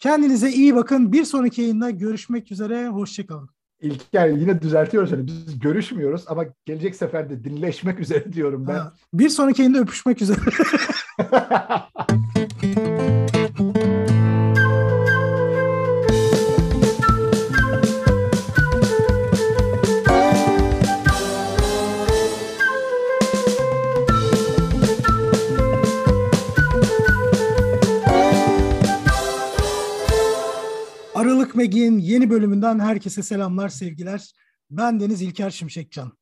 Kendinize iyi bakın. Bir sonraki yayında görüşmek üzere. Hoşçakalın. İlker yine düzeltiyoruz hani biz görüşmüyoruz ama gelecek sefer de dinleşmek üzere diyorum ben. Ha, bir sonraki yayında öpüşmek üzere. Meg'in yeni bölümünden herkese selamlar, sevgiler. Ben Deniz İlker Şimşekcan.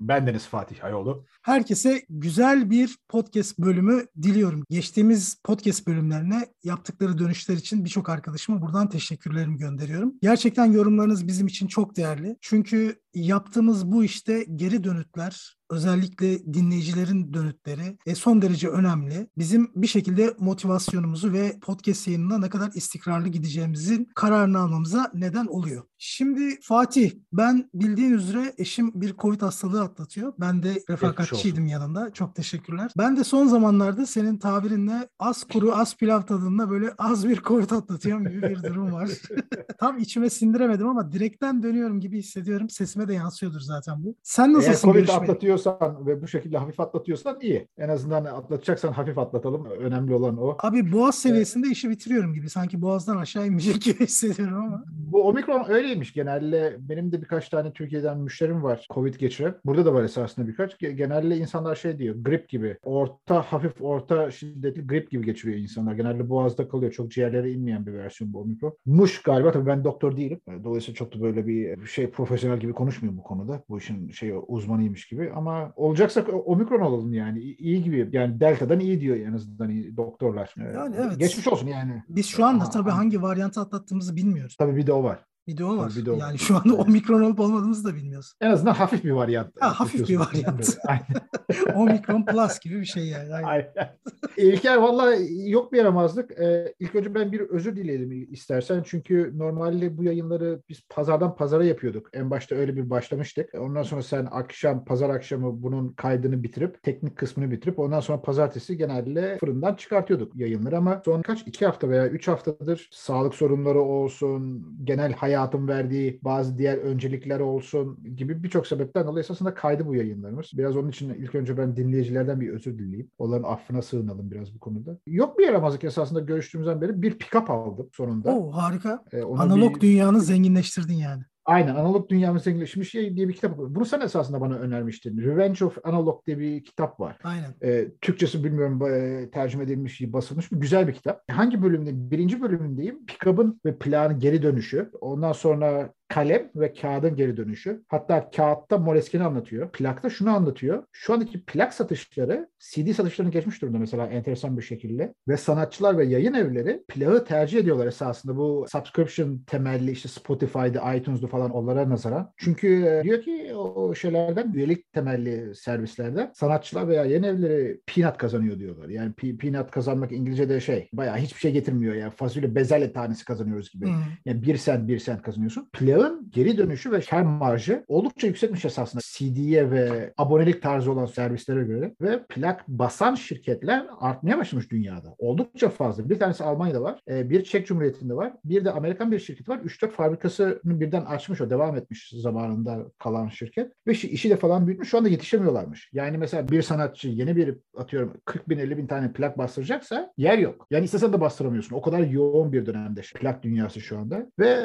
Ben Deniz Fatih Ayoğlu. Herkese güzel bir podcast bölümü diliyorum. Geçtiğimiz podcast bölümlerine yaptıkları dönüşler için birçok arkadaşıma buradan teşekkürlerimi gönderiyorum. Gerçekten yorumlarınız bizim için çok değerli. Çünkü yaptığımız bu işte geri dönütler, özellikle dinleyicilerin dönütleri e, son derece önemli. Bizim bir şekilde motivasyonumuzu ve podcast yayınına ne kadar istikrarlı gideceğimizin kararını almamıza neden oluyor. Şimdi Fatih, ben bildiğin üzere eşim bir Covid hastalığı atlatıyor. Ben de refakatçiydim yanında. Çok teşekkürler. Ben de son zamanlarda senin tabirinle az kuru az pilav tadında böyle az bir Covid atlatıyorum gibi bir durum var. Tam içime sindiremedim ama direkten dönüyorum gibi hissediyorum. Sesime de yansıyordur zaten bu. Sen nasılsın? Eğer Covid atlatıyorsan atlatıyorsan ve bu şekilde hafif atlatıyorsan iyi. En azından atlatacaksan hafif atlatalım. Önemli olan o. Abi boğaz seviyesinde işi bitiriyorum gibi. Sanki boğazdan aşağı inmeyecek gibi hissediyorum ama. Bu omikron öyleymiş genelde. Benim de birkaç tane Türkiye'den müşterim var Covid geçiren. Burada da var esasında birkaç. Genelde insanlar şey diyor grip gibi. Orta hafif orta şiddetli grip gibi geçiriyor insanlar. Genelde boğazda kalıyor. Çok ciğerlere inmeyen bir versiyon bu omikron. Muş galiba. Tabii ben doktor değilim. Dolayısıyla çok da böyle bir şey profesyonel gibi konuşmuyor bu konuda. Bu işin şey uzmanıymış gibi ama olacaksak omikron olalım yani. İyi gibi. Yani delta'dan iyi diyor en azından doktorlar. Yani evet. Geçmiş olsun yani. Biz şu anda tabii hangi varyantı atlattığımızı bilmiyoruz. Tabii bir de o var. Video var. Video yani şu anda omikron olup olmadığımızı da bilmiyoruz. En azından hafif bir varyant. Ha, hafif bir varyant. omikron plus gibi bir şey yani. Aynen. Aynen. İlker valla yok bir yaramazlık. Ee, ilk önce ben bir özür dileyelim istersen. Çünkü normalde bu yayınları biz pazardan pazara yapıyorduk. En başta öyle bir başlamıştık. Ondan sonra sen akşam, pazar akşamı bunun kaydını bitirip, teknik kısmını bitirip ondan sonra pazartesi genelde fırından çıkartıyorduk yayınları ama son kaç iki hafta veya üç haftadır sağlık sorunları olsun, genel hayat hayatın verdiği bazı diğer öncelikler olsun gibi birçok sebepten dolayı esasında kaydı bu yayınlarımız. Biraz onun için ilk önce ben dinleyicilerden bir özür dileyeyim. Onların affına sığınalım biraz bu konuda. Yok bir yaramazlık esasında görüştüğümüzden beri bir pick-up aldım sonunda. Oo harika. Ee, Analog bir... dünyanı zenginleştirdin yani. Aynen Analog Dünyamız Zenginleşmiş diye bir kitap var. Bunu sen esasında bana önermiştin. Revenge of Analog diye bir kitap var. Aynen. Ee, Türkçesi bilmiyorum e, tercüme edilmiş, basılmış mı? Güzel bir kitap. Hangi bölümde? Birinci bölümündeyim. Pickup'ın ve planın geri dönüşü. Ondan sonra kalem ve kağıdın geri dönüşü. Hatta kağıtta Moleskine anlatıyor. Plakta şunu anlatıyor. Şu andaki plak satışları CD satışlarını geçmiş durumda mesela enteresan bir şekilde. Ve sanatçılar ve yayın evleri plağı tercih ediyorlar esasında bu subscription temelli işte Spotify'da, iTunes'da falan onlara nazaran. Çünkü e, diyor ki o şeylerden üyelik temelli servislerden sanatçılar veya yayın evleri peanut kazanıyor diyorlar. Yani peanut kazanmak İngilizce'de şey bayağı hiçbir şey getirmiyor. Yani fasulye bezelye tanesi kazanıyoruz gibi. Hmm. Yani bir sent bir sent kazanıyorsun. Plağı Yağın geri dönüşü ve kar marjı oldukça yüksekmiş esasında CD'ye ve abonelik tarzı olan servislere göre ve plak basan şirketler artmaya başlamış dünyada. Oldukça fazla. Bir tanesi Almanya'da var, e, bir Çek Cumhuriyeti'nde var, bir de Amerikan bir şirket var. 3-4 fabrikasını birden açmış o devam etmiş zamanında kalan şirket ve işi de falan büyütmüş. Şu anda yetişemiyorlarmış. Yani mesela bir sanatçı yeni bir atıyorum 40 bin 50 bin tane plak bastıracaksa yer yok. Yani istesen de bastıramıyorsun. O kadar yoğun bir dönemde plak dünyası şu anda ve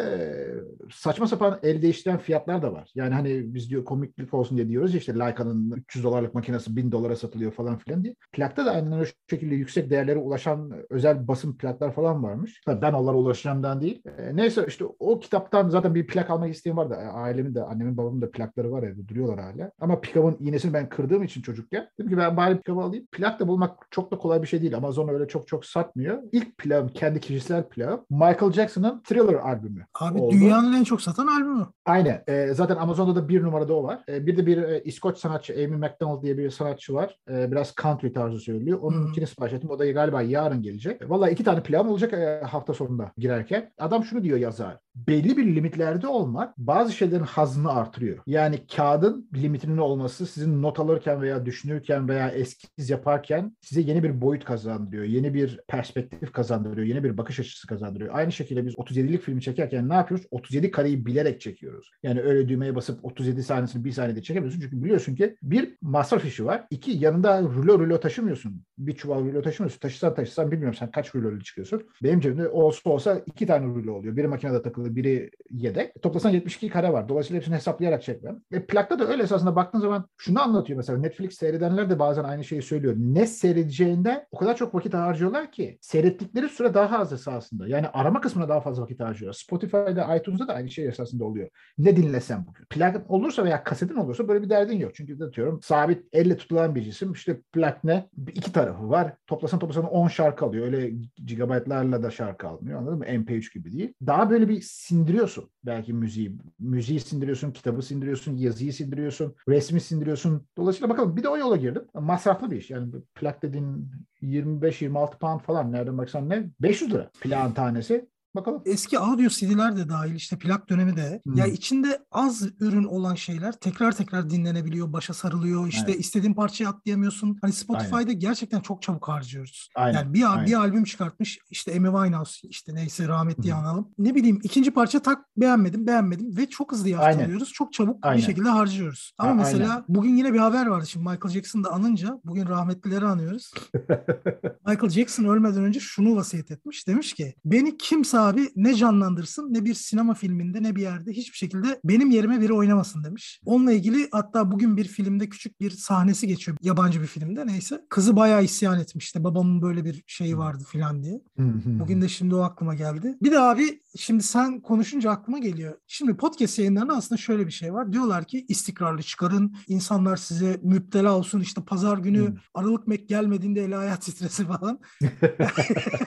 saçma saçma sapan el değiştiren fiyatlar da var. Yani hani biz diyor komiklik olsun diye diyoruz ya işte Leica'nın 300 dolarlık makinesi 1000 dolara satılıyor falan filan diye. Plakta da aynen o şekilde yüksek değerlere ulaşan özel basın plaklar falan varmış. Tabii ben onlara ulaşacağımdan değil. E, neyse işte o kitaptan zaten bir plak almak isteğim vardı. Ailemin de annemin babamın da plakları var evde duruyorlar hala. Ama pickup'ın iğnesini ben kırdığım için çocukken dedim ki ben bari pickup'ı alayım. Plak da bulmak çok da kolay bir şey değil. Amazon öyle çok çok satmıyor. İlk plakım kendi kişisel plakım Michael Jackson'ın Thriller albümü. Abi oldu. dünyanın en çok satan albümü. Aynen. E, zaten Amazon'da da bir numarada o var. E, bir de bir e, İskoç sanatçı Amy MacDonald diye bir sanatçı var. E, biraz country tarzı söylüyor. Onun Hmm. ikini sipariş ettim. O da galiba yarın gelecek. Vallahi iki tane plan olacak e, hafta sonunda girerken. Adam şunu diyor yazar. Belli bir limitlerde olmak bazı şeylerin hazını artırıyor. Yani kağıdın limitinin olması sizin not alırken veya düşünürken veya eskiz yaparken size yeni bir boyut kazandırıyor. Yeni bir perspektif kazandırıyor. Yeni bir bakış açısı kazandırıyor. Aynı şekilde biz 37'lik filmi çekerken ne yapıyoruz? 37 kareyi bilerek çekiyoruz. Yani öyle düğmeye basıp 37 sahnesini bir saniyede çekemiyorsun. Çünkü biliyorsun ki bir masraf işi var. İki yanında rulo rulo taşımıyorsun. Bir çuval rulo taşımıyorsun. Taşısan taşısan bilmiyorum sen kaç rulo çıkıyorsun. Benim cebimde olsa olsa iki tane rulo oluyor. Biri makinede takılı, biri yedek. Toplasan 72 kare var. Dolayısıyla hepsini hesaplayarak çekmem. E, plakta da öyle esasında baktığın zaman şunu anlatıyor mesela. Netflix seyredenler de bazen aynı şeyi söylüyor. Ne seyredeceğinde o kadar çok vakit harcıyorlar ki seyrettikleri süre daha az esasında. Yani arama kısmına daha fazla vakit harcıyor. Spotify'da, iTunes'da da aynı şey esasında oluyor. Ne dinlesem bugün? Plak olursa veya kasetin olursa böyle bir derdin yok. Çünkü atıyorum sabit elle tutulan bir cisim. İşte plak ne? İki tarafı var. Toplasan toplasan 10 şarkı alıyor. Öyle gigabaytlarla da şarkı almıyor. Anladın mı? MP3 gibi değil. Daha böyle bir sindiriyorsun belki müziği. Müziği sindiriyorsun, kitabı sindiriyorsun, yazıyı sindiriyorsun, resmi sindiriyorsun. Dolayısıyla bakalım bir de o yola girdim. Masraflı bir iş. Yani plak dediğin 25-26 pound falan nereden baksan ne? 500 lira plağın tanesi. Bakalım. Eski audio CD'ler de dahil işte plak dönemi de. Hmm. Ya içinde az ürün olan şeyler tekrar tekrar dinlenebiliyor, başa sarılıyor. İşte Aynen. istediğin parçayı atlayamıyorsun. Hani Spotify'da gerçekten çok çabuk harcıyoruz. Aynen, Yani bir, aynen. bir albüm çıkartmış işte Amy Winehouse işte neyse rahmetli hı. analım. Ne bileyim ikinci parça tak beğenmedim beğenmedim ve çok hızlı Aynen. yaftalıyoruz. Çok çabuk Aynen. bir şekilde harcıyoruz. Ama A- mesela aynen. bugün yine bir haber vardı şimdi Michael Jackson'ı da anınca bugün rahmetlileri anıyoruz. Michael Jackson ölmeden önce şunu vasiyet etmiş. Demiş ki beni kimse abi ne canlandırsın ne bir sinema filminde ne bir yerde hiçbir şekilde benim yerime biri oynamasın demiş. Onunla ilgili hatta bugün bir filmde küçük bir sahnesi geçiyor. Yabancı bir filmde neyse. Kızı bayağı isyan etmişti. Babamın böyle bir şeyi vardı filan diye. Bugün de şimdi o aklıma geldi. Bir de abi şimdi sen konuşunca aklıma geliyor. Şimdi podcast yayınlarında aslında şöyle bir şey var. Diyorlar ki istikrarlı çıkarın. insanlar size müptela olsun. İşte pazar günü. Aralık Mek gelmediğinde el hayat titresi falan.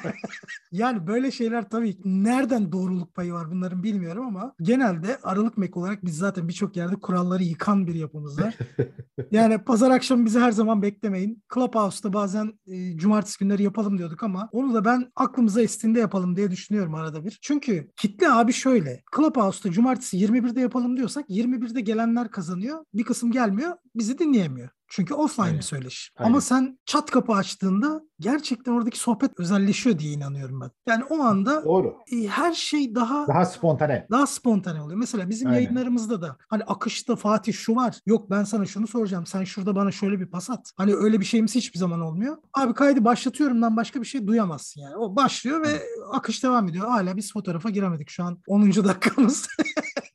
yani böyle şeyler tabii ki nereden doğruluk payı var bunların bilmiyorum ama genelde Aralık Mek olarak biz zaten birçok yerde kuralları yıkan bir yapımız var. Yani pazar akşamı bizi her zaman beklemeyin. Clubhouse'da bazen e, cumartesi günleri yapalım diyorduk ama onu da ben aklımıza estiğinde yapalım diye düşünüyorum arada bir. Çünkü kitle abi şöyle. Clubhouse'da cumartesi 21'de yapalım diyorsak 21'de gelenler kazanıyor. Bir kısım gelmiyor. Bizi dinleyemiyor. Çünkü offline Aynen. bir söyleşi. Aynen. Ama sen chat kapı açtığında gerçekten oradaki sohbet özelleşiyor diye inanıyorum ben. Yani o anda Doğru. e, her şey daha Daha spontane. daha spontane oluyor. Mesela bizim Aynen. yayınlarımızda da hani akışta Fatih şu var. Yok ben sana şunu soracağım. Sen şurada bana şöyle bir pas at. Hani öyle bir şeyimiz hiçbir zaman olmuyor. Abi kaydı başlatıyorumdan başka bir şey duyamazsın yani. O başlıyor ve akış devam ediyor. Hala biz fotoğrafa giremedik şu an 10. dakikamız.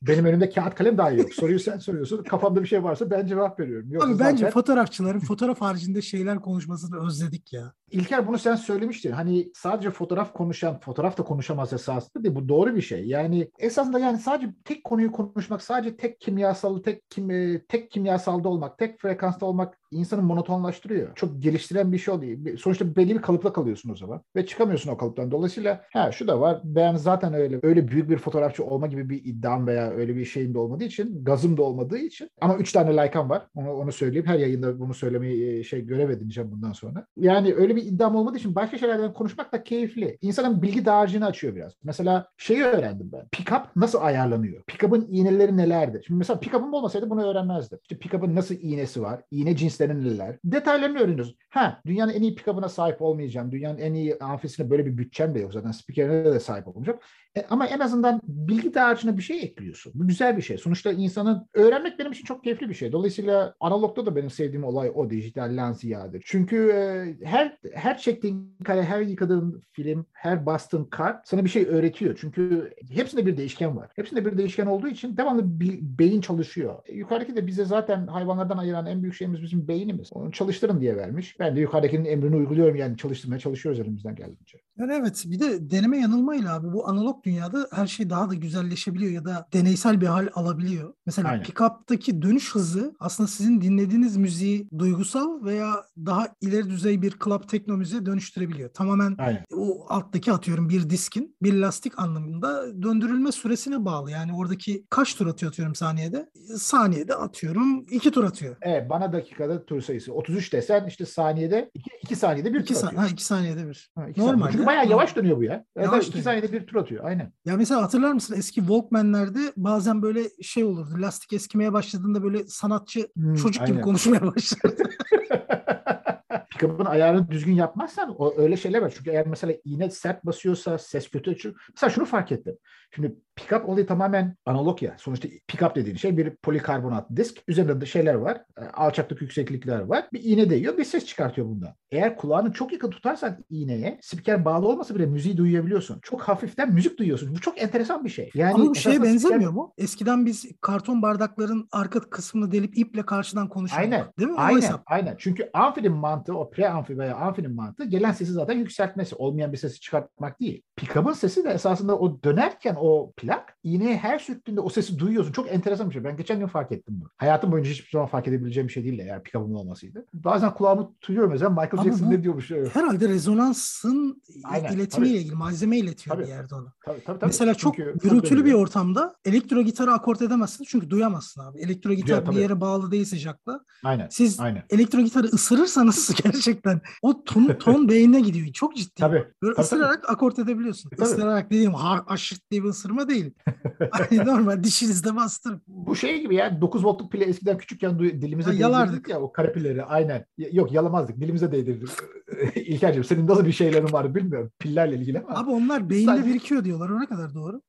Benim önümde kağıt kalem dahi yok. Soruyu sen soruyorsun. Kafamda bir şey varsa ben cevap veriyorum. Yoksa Abi bence zaten- fotoğrafçıların fotoğraf haricinde şeyler konuşmasını özledik ya. İlker bunu sen söylemiştin. Hani sadece fotoğraf konuşan, fotoğraf da konuşamaz esasında değil. Bu doğru bir şey. Yani esasında yani sadece tek konuyu konuşmak, sadece tek kimyasal, tek kim, e, tek kimyasalda olmak, tek frekansta olmak insanı monotonlaştırıyor. Çok geliştiren bir şey oluyor. Sonuçta belli bir kalıpla kalıyorsun o zaman ve çıkamıyorsun o kalıptan. Dolayısıyla ha şu da var. Ben zaten öyle öyle büyük bir fotoğrafçı olma gibi bir iddiam veya öyle bir şeyim de olmadığı için, gazım da olmadığı için ama üç tane like'am var. Onu, onu söyleyeyim. Her yayında bunu söylemeyi e, şey görev edineceğim bundan sonra. Yani öyle bir iddiam olmadığı için başka şeylerden konuşmak da keyifli. İnsanın bilgi dağarcığını açıyor biraz. Mesela şeyi öğrendim ben. Pickup nasıl ayarlanıyor? Pickup'ın iğneleri nelerdir? Şimdi mesela pickup'ım olmasaydı bunu öğrenmezdim. İşte pickup'ın nasıl iğnesi var? İğne cinsleri neler? Detaylarını öğreniyoruz. Ha dünyanın en iyi pickup'ına sahip olmayacağım. Dünyanın en iyi amfisine böyle bir bütçem de yok zaten. Spikerine de sahip olmayacağım. E, ama en azından bilgi dağarcığına bir şey ekliyorsun. Bu güzel bir şey. Sonuçta insanın öğrenmek benim için çok keyifli bir şey. Dolayısıyla analogda da benim sevdiğim olay o dijitalden ziyadedir. Çünkü e, her her çektiğin kare, her yıkadığın film, her bastığın kart sana bir şey öğretiyor. Çünkü hepsinde bir değişken var. Hepsinde bir değişken olduğu için devamlı bir beyin çalışıyor. E, yukarıdaki de bize zaten hayvanlardan ayıran en büyük şeyimiz bizim beynimiz. Onu çalıştırın diye vermiş. Ben de yukarıdakinin emrini uyguluyorum yani çalıştırmaya çalışıyoruz elimizden geldiğince. Yani evet bir de deneme yanılmayla abi bu analog dünyada her şey daha da güzelleşebiliyor ya da deneysel bir hal alabiliyor. Mesela Aynen. pick-up'taki dönüş hızı aslında sizin dinlediğiniz müziği duygusal veya daha ileri düzey bir club tekno müziğe dönüştürebiliyor. Tamamen Aynen. o alttaki atıyorum bir diskin bir lastik anlamında döndürülme süresine bağlı. Yani oradaki kaç tur atıyor atıyorum saniyede? Saniyede atıyorum iki tur atıyor. Evet bana dakikada tur sayısı 33 desen işte saniyede 2, saniyede bir İki, tur sa- atıyor. ha, iki saniyede bir. Ha, iki Normalde- saniye. Çünkü bayağı yavaş dönüyor bu ya. Yavaş 2 dönüyor. saniyede bir tur atıyor. Aynen. Ya mesela hatırlar mısın eski Walkman'lerde bazen böyle şey olurdu. Lastik eskimeye başladığında böyle sanatçı Hmm, çocuk gibi aynen. konuşmaya başlardı. Pick-up'ın ayarını düzgün yapmazsan o öyle şeyler var. Çünkü eğer mesela iğne sert basıyorsa ses kötü çıkıyor. Mesela şunu fark ettim. Şimdi pick-up olayı tamamen analog ya. Sonuçta pick-up dediğin şey bir polikarbonat disk. Üzerinde de şeyler var. e, Alçaklık yükseklikler var. Bir iğne değiyor bir ses çıkartıyor bundan. Eğer kulağını çok yakın tutarsan iğneye spiker bağlı olmasa bile müziği duyabiliyorsun. Çok hafiften müzik duyuyorsun. Bu çok enteresan bir şey. Yani Ama bu şeye esasında spiker- benzemiyor mu? Eskiden biz karton bardakların arka kısmını delip iple karşıdan konuşuyorduk. Aynen. Değil mi? Aynen, aynen. Çünkü amfinin mantığı, o pre-amfi veya amfinin mantığı gelen sesi zaten yükseltmesi. Olmayan bir sesi çıkartmak değil. Pickup'ın sesi de esasında o dönerken o plak iğneye her sürttüğünde o sesi duyuyorsun. Çok enteresan bir şey. Ben geçen gün fark ettim bunu. Hayatım boyunca hiçbir zaman fark edebileceğim bir şey değildi eğer pickup'ın olmasıydı. Bazen kulağımı duyuyorum mesela Michael Ama Jackson ne diyormuş. Tabii Herhalde rezonansın Aynen, iletimiyle tabii. ilgili malzeme iletiyor bir Tabii. yerde onu. tabii, tabii. Mesela çok Çünkü gürültülü bir ortamda elektro gitarı akort edemezsin çünkü duyamazsın abi. Elektro gitar tabii. bir yere bağlı değilse jackla. Aynen. Siz Aynen. elektro gitarı ısırırsanız gerçekten o ton, ton beynine gidiyor. Çok ciddi. Tabii. Böyle Tabii, ısırarak akort edebiliyorsun. Tabii. Isırarak dediğim ha, aşırt diye bir ısırma değil. Hani normal dişinizde bastırıp. Bu şey gibi ya 9 voltluk pile eskiden küçükken dilimize değdirdik yalardık. ya o kare pilleri aynen. Yok yalamazdık dilimize değdirdik. İlker'cim senin nasıl bir şeylerin var bilmiyorum pillerle ilgili ama. Abi onlar beyinde Sadece- birikiyor diyorlar. O ne kadar doğru?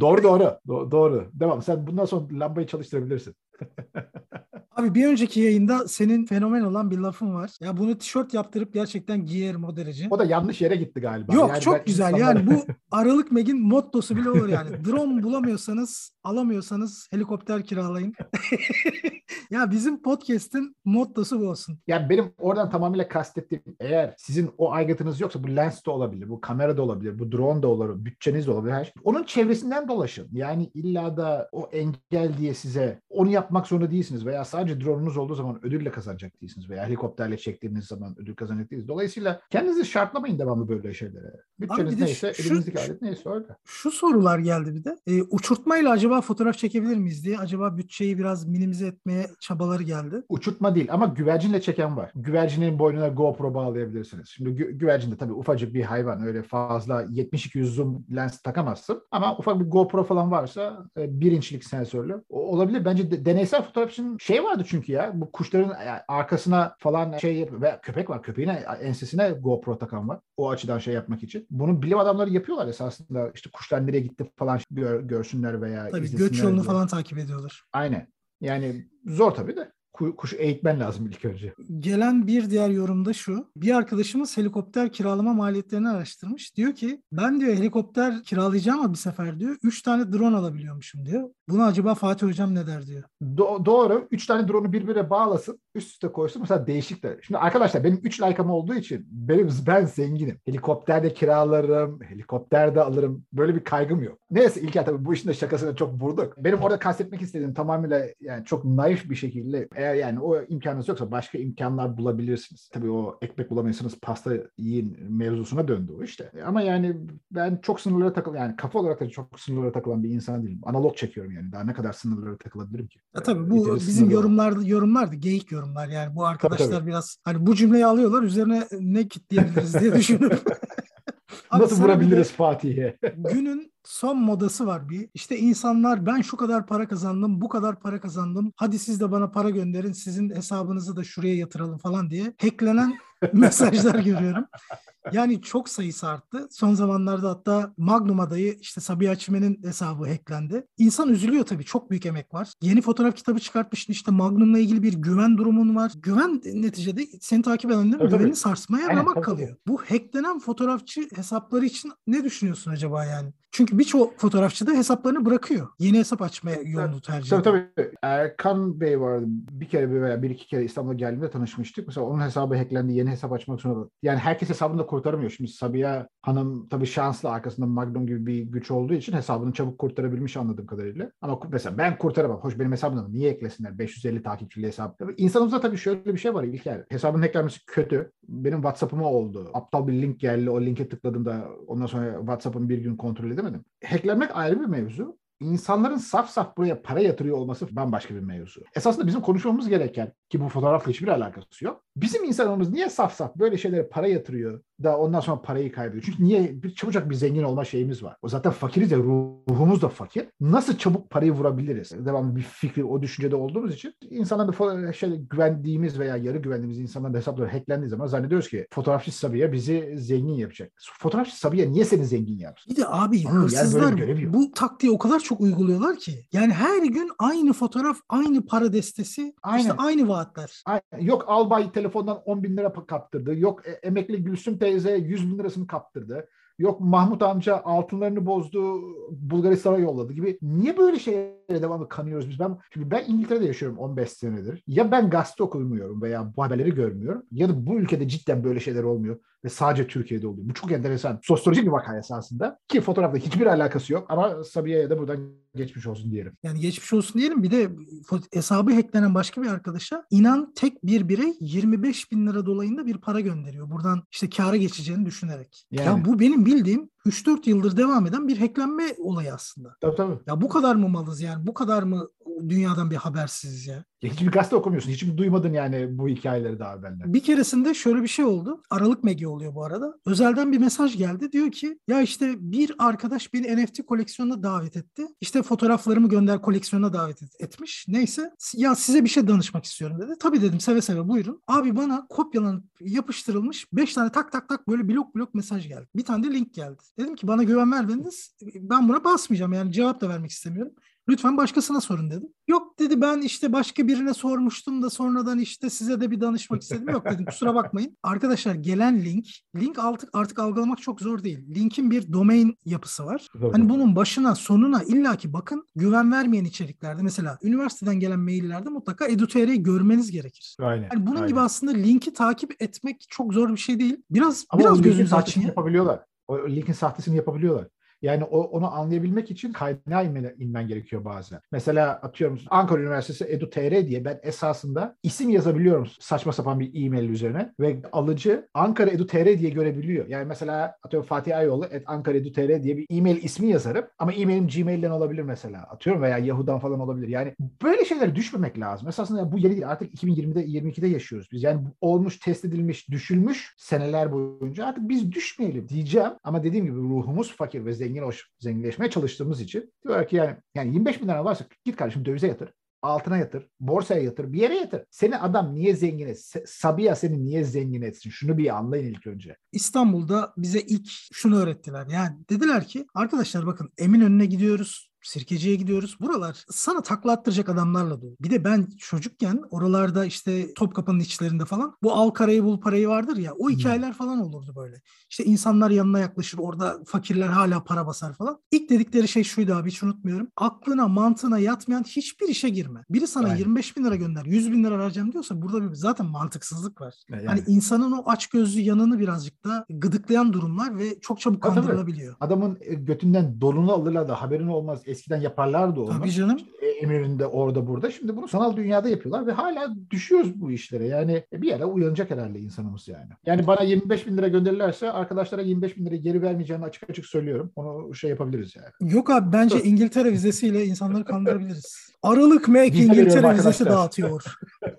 doğru doğru. Do- doğru. Devam. Sen bundan sonra lambayı çalıştırabilirsin. Abi bir önceki yayında senin fenomen olan bir lafın var. Ya bunu tişört yaptırıp gerçekten giyerim o derece. O da yanlış yere gitti galiba. Yok Yani çok güzel insanlara- yani bu Aralık Meg'in mottosu bile olur yani. Drone bulamıyorsanız alamıyorsanız helikopter kiralayın. ya bizim podcast'in mottosu bu olsun. Yani benim oradan tamamıyla kastettiğim eğer sizin o aygıtınız yoksa bu lens de olabilir, bu kamera da olabilir, bu drone da olabilir, bütçeniz de olabilir. Her şey. Onun çevresinden dolaşın. Yani illa da o engel diye size onu yapmak zorunda değilsiniz veya sadece drone'unuz olduğu zaman ödülle kazanacak değilsiniz veya helikopterle çektiğiniz zaman ödül kazanacak değilsiniz. Dolayısıyla kendinizi şartlamayın devamlı böyle şeylere. Bütçeniz de neyse, şu- elinizdeki alet neyse öyle. Şu sorular geldi bir de. E, uçurtmayla acaba fotoğraf çekebilir miyiz diye. Acaba bütçeyi biraz minimize etmeye çabaları geldi. Uçurtma değil ama güvercinle çeken var. Güvercinin boynuna GoPro bağlayabilirsiniz. Şimdi gü- güvercin de tabii ufacık bir hayvan. Öyle fazla 70-200 zoom lens takamazsın. Ama ufak bir GoPro falan varsa e, bir inçlik sensörlü o- olabilir. Bence de- deneysel fotoğraf için şey vardı çünkü ya bu kuşların e, arkasına falan şey yap- ve köpek var. Köpeğine ensesine GoPro takan var. O açıdan şey yapmak için. Bunu bilim adamları yapıyorlar esasında. İşte kuşlar nereye gitti falan gör- görsünler veya Tabii göç yolunu diye. falan takip ediyorlar. Aynen. Yani zor tabii de. Ku- Kuşu eğitmen lazım ilk önce. Gelen bir diğer yorumda şu. Bir arkadaşımız helikopter kiralama maliyetlerini araştırmış. Diyor ki ben diyor helikopter kiralayacağım ama bir sefer diyor 3 tane drone alabiliyormuşum diyor. Buna acaba Fatih Hocam ne der diyor. Do- doğru. Üç tane drone'u birbirine bağlasın. Üst üste koysun. Mesela değişik de. Şimdi arkadaşlar benim üç like'ım olduğu için benim ben zenginim. Helikopterde kiralarım. Helikopterde alırım. Böyle bir kaygım yok. Neyse İlker tabii bu işin de şakasını çok vurduk. Benim orada kastetmek istediğim tamamıyla yani çok naif bir şekilde eğer yani o imkanınız yoksa başka imkanlar bulabilirsiniz. Tabii o ekmek bulamıyorsanız pasta yiyin mevzusuna döndü o işte. Ama yani ben çok sınırlara takıl yani kafa olarak da çok sınırlara takılan bir insan değilim. Analog çekiyorum yani. Daha ne kadar sınırlara takılabilirim ki? Ya tabii bu Yeteri bizim sınırı var. yorumlar yorumlardı geyik yorumlar yani bu arkadaşlar tabii. biraz hani bu cümleyi alıyorlar üzerine ne kitleyebiliriz diye düşünüyorum. Abi Nasıl vurabiliriz Fatih'e? Günün son modası var bir. İşte insanlar ben şu kadar para kazandım, bu kadar para kazandım. Hadi siz de bana para gönderin, sizin hesabınızı da şuraya yatıralım falan diye hacklenen mesajlar görüyorum. Yani çok sayısı arttı. Son zamanlarda hatta Magnum adayı işte Sabiha Çimen'in hesabı hacklendi. İnsan üzülüyor tabii. Çok büyük emek var. Yeni fotoğraf kitabı çıkartmışsın. işte Magnum'la ilgili bir güven durumun var. Güven neticede seni takip edenlerin Tabii, tabii. güvenini sarsmaya Aynen, ramak tabii, kalıyor. Bu hacklenen fotoğrafçı hesapları için ne düşünüyorsun acaba yani? Çünkü birçok fotoğrafçı da hesaplarını bırakıyor. Yeni hesap açmaya yolunu tercih ediyor. Tabii tabii. Erkan Bey vardı. Bir kere veya bir iki kere İstanbul'a geldiğimde tanışmıştık. Mesela onun hesabı hacklendi. Yeni hesap açmak zorunda. Yani herkes hesabını da kurtaramıyor. Şimdi Sabiha Hanım tabii şanslı arkasında Magnum gibi bir güç olduğu için hesabını çabuk kurtarabilmiş anladığım kadarıyla. Ama mesela ben kurtaramam. Hoş benim hesabımda niye eklesinler? 550 takipçili hesap. İnsanımızda tabii şöyle bir şey var İlker. Hesabın hacklenmesi kötü. Benim WhatsApp'ıma oldu. Aptal bir link geldi. O linke tıkladım da ondan sonra WhatsApp'ımı bir gün kontrol edemedim. Hacklenmek ayrı bir mevzu insanların saf saf buraya para yatırıyor olması bambaşka bir mevzu. Esasında bizim konuşmamız gereken ki bu fotoğrafla hiçbir alakası yok. Bizim insanımız niye saf saf böyle şeylere para yatırıyor da ondan sonra parayı kaybediyor? Çünkü niye bir çabucak bir zengin olma şeyimiz var. O zaten fakiriz ya ruhumuz da fakir. Nasıl çabuk parayı vurabiliriz? Devamlı bir fikri o düşüncede olduğumuz için insanların şey güvendiğimiz veya yarı güvendiğimiz insanların hesapları hacklendiği zaman zannediyoruz ki fotoğrafçı Sabiha bizi zengin yapacak. Fotoğrafçı Sabiha niye seni zengin yapsın? Bir de abi Onun hırsızlar bu taktiği o kadar çok uyguluyorlar ki. Yani her gün aynı fotoğraf, aynı para destesi, Aynen. işte aynı vaatler. Aynen. Yok albay telefondan 10 bin lira kaptırdı. Yok e, emekli Gülsüm teyze 100 bin lirasını kaptırdı. Yok Mahmut amca altınlarını bozdu Bulgaristan'a yolladı gibi. Niye böyle şeylere devamlı kanıyoruz biz? Ben çünkü ben İngiltere'de yaşıyorum 15 senedir. Ya ben gazete okumuyorum veya bu haberleri görmüyorum ya da bu ülkede cidden böyle şeyler olmuyor ve sadece Türkiye'de oluyor. Bu çok enteresan. Sosyolojik bir vaka esasında ki fotoğrafla hiçbir alakası yok ama Sabiha'ya da buradan geçmiş olsun diyelim. Yani geçmiş olsun diyelim bir de hesabı hacklenen başka bir arkadaşa inan tek bir birey 25 bin lira dolayında bir para gönderiyor. Buradan işte kâra geçeceğini düşünerek. Yani. Ya bu benim bildiğim 3-4 yıldır devam eden bir hacklenme olayı aslında. Tabii tabii. Ya bu kadar mı malız yani? Bu kadar mı dünyadan bir habersiz ya? ya hiçbir gazete okumuyorsun. Hiç mi duymadın yani bu hikayeleri daha benden? Bir keresinde şöyle bir şey oldu. Aralık Megi oluyor bu arada. Özelden bir mesaj geldi. Diyor ki ya işte bir arkadaş beni NFT koleksiyonuna davet etti. İşte fotoğraflarımı gönder koleksiyona davet et, etmiş. Neyse ya size bir şey danışmak istiyorum dedi. Tabii dedim seve seve buyurun. Abi bana kopyalanıp yapıştırılmış 5 tane tak tak tak böyle blok blok mesaj geldi. Bir tane de link geldi. Dedim ki bana güven vermediniz. Ben buna basmayacağım yani cevap da vermek istemiyorum. Lütfen başkasına sorun dedim. Yok dedi ben işte başka birine sormuştum da sonradan işte size de bir danışmak istedim. Yok dedim kusura bakmayın. Arkadaşlar gelen link, link artık artık algılamak çok zor değil. Linkin bir domain yapısı var. Doğru. Hani bunun başına sonuna illaki bakın güven vermeyen içeriklerde mesela üniversiteden gelen maillerde mutlaka edu.tr'yi görmeniz gerekir. Aynen. Yani bunun aynen. gibi aslında linki takip etmek çok zor bir şey değil. Biraz Ama biraz gözünüzü açın. yapabiliyorlar. O linkin sahtesini yapabiliyorlar. Yani o, onu anlayabilmek için kaynağa inmen, inmen gerekiyor bazen. Mesela atıyorum Ankara Üniversitesi edu.tr diye ben esasında isim yazabiliyorum saçma sapan bir e-mail üzerine ve alıcı Ankara edu.tr diye görebiliyor. Yani mesela atıyorum Fatih Ayoğlu et Ankara edu.tr diye bir e-mail ismi yazarım ama e-mailim Gmail'den olabilir mesela. Atıyorum veya Yahoo'dan falan olabilir. Yani böyle şeylere düşmemek lazım. Esasında bu yeni değil. Artık 2020'de 22'de yaşıyoruz biz. Yani olmuş, test edilmiş, düşülmüş seneler boyunca artık biz düşmeyelim diyeceğim. Ama dediğim gibi ruhumuz fakir ve zengin zengin hoş, zenginleşmeye çalıştığımız için diyorlar ki yani, yani 25 bin lira varsa git kardeşim dövize yatır altına yatır, borsaya yatır, bir yere yatır. Seni adam niye zengin etsin? Sabiha seni niye zengin etsin? Şunu bir anlayın ilk önce. İstanbul'da bize ilk şunu öğrettiler. Yani dediler ki arkadaşlar bakın Eminönü'ne gidiyoruz. Sirkeci'ye gidiyoruz. Buralar sana takla attıracak adamlarla dolu. Bir de ben çocukken oralarda işte Topkapı'nın içlerinde falan bu al karayı bul parayı vardır ya o hikayeler falan olurdu böyle. İşte insanlar yanına yaklaşır orada fakirler hala para basar falan. İlk dedikleri şey şuydu abi hiç unutmuyorum. Aklına mantığına yatmayan hiçbir işe girme. Biri sana Aynen. 25 bin lira gönder 100 bin lira vereceğim diyorsa burada bir zaten mantıksızlık var. Yani, hani insanın o aç gözlü yanını birazcık da gıdıklayan durumlar ve çok çabuk kandırılabiliyor. Adamın e, götünden dolunu alırlar da haberin olmaz eskiden yaparlardı onu. Tabii canım. İşte Emir'inde orada burada. Şimdi bunu sanal dünyada yapıyorlar ve hala düşüyoruz bu işlere. Yani e, bir yere uyanacak herhalde insanımız yani. Yani bana 25 bin lira gönderirlerse arkadaşlara 25 bin lira geri vermeyeceğimi açık açık söylüyorum. Onu şey yapabiliriz yani. Yok abi bence İngiltere vizesiyle insanları kandırabiliriz. Aralık Mek İngiltere vizesi dağıtıyor.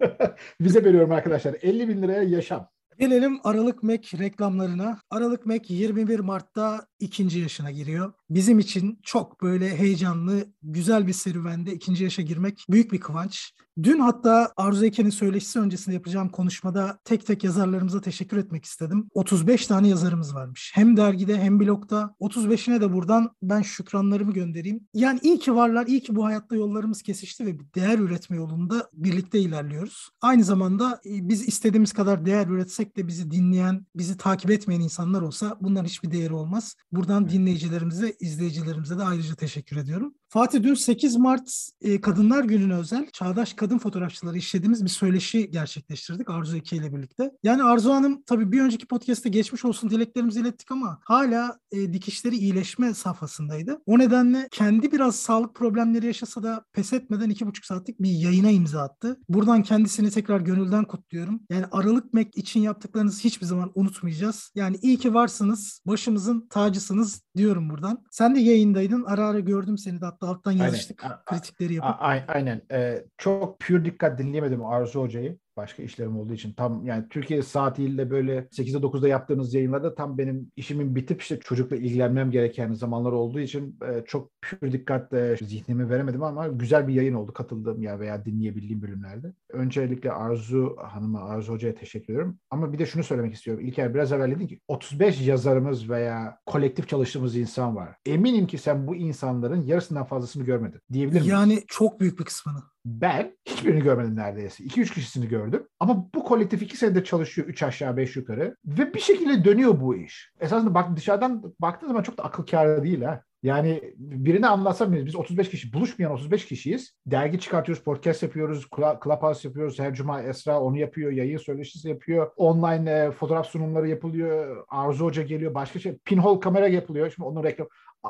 Vize veriyorum arkadaşlar. 50 bin liraya yaşam. Gelelim Aralık Mek reklamlarına. Aralık Mek 21 Mart'ta ikinci yaşına giriyor. Bizim için çok böyle heyecanlı, güzel bir serüvende ikinci yaşa girmek büyük bir kıvanç. Dün hatta Arzu Eken'in söyleşisi öncesinde yapacağım konuşmada tek tek yazarlarımıza teşekkür etmek istedim. 35 tane yazarımız varmış. Hem dergide hem blogda. 35'ine de buradan ben şükranlarımı göndereyim. Yani iyi ki varlar, iyi ki bu hayatta yollarımız kesişti ve değer üretme yolunda birlikte ilerliyoruz. Aynı zamanda e, biz istediğimiz kadar değer üretsek de bizi dinleyen, bizi takip etmeyen insanlar olsa bunların hiçbir değeri olmaz. Buradan dinleyicilerimize, izleyicilerimize de ayrıca teşekkür ediyorum. Fatih dün 8 Mart e, Kadınlar Günü'ne özel Çağdaş Kadın Fotoğrafçıları işlediğimiz bir söyleşi gerçekleştirdik Arzu Eke ile birlikte. Yani Arzu Hanım tabii bir önceki podcast'te geçmiş olsun dileklerimizi ilettik ama hala e, dikişleri iyileşme safhasındaydı. O nedenle kendi biraz sağlık problemleri yaşasa da pes etmeden iki buçuk saatlik bir yayına imza attı. Buradan kendisini tekrar gönülden kutluyorum. Yani Aralık Mek için yaptıklarınızı hiçbir zaman unutmayacağız. Yani iyi ki varsınız, başımızın tacısınız diyorum buradan. Sen de yayındaydın. Ara ara gördüm seni de hatta alttan yazıştık. Aynen. Kritikleri yapıp. Aynen. Ee, çok pür dikkat dinleyemedim Arzu Hoca'yı başka işlerim olduğu için tam yani Türkiye saatiyle böyle 8'de 9'da yaptığınız yayınlarda tam benim işimin bitip işte çocukla ilgilenmem gereken zamanlar olduğu için e, çok pür dikkatle zihnimi veremedim ama güzel bir yayın oldu katıldığım ya veya dinleyebildiğim bölümlerde. Öncelikle Arzu Hanım'a, Arzu Hoca'ya teşekkür ediyorum. Ama bir de şunu söylemek istiyorum. İlker biraz evvel dedin ki 35 yazarımız veya kolektif çalıştığımız insan var. Eminim ki sen bu insanların yarısından fazlasını görmedin diyebilir miyim? Yani çok büyük bir kısmını. Ben hiçbirini görmedim neredeyse. 2-3 kişisini gördüm. Ama bu kolektif 2 senedir çalışıyor 3 aşağı 5 yukarı. Ve bir şekilde dönüyor bu iş. Esasında bak dışarıdan baktığın zaman çok da akıl kârı değil ha. Yani birine anlatsam biz 35 kişi buluşmayan 35 kişiyiz. Dergi çıkartıyoruz, podcast yapıyoruz, Clubhouse yapıyoruz. Her cuma Esra onu yapıyor, yayın söyleşisi yapıyor. Online e, fotoğraf sunumları yapılıyor. Arzu Hoca geliyor, başka şey. Pinhole kamera yapılıyor. Şimdi onun reklam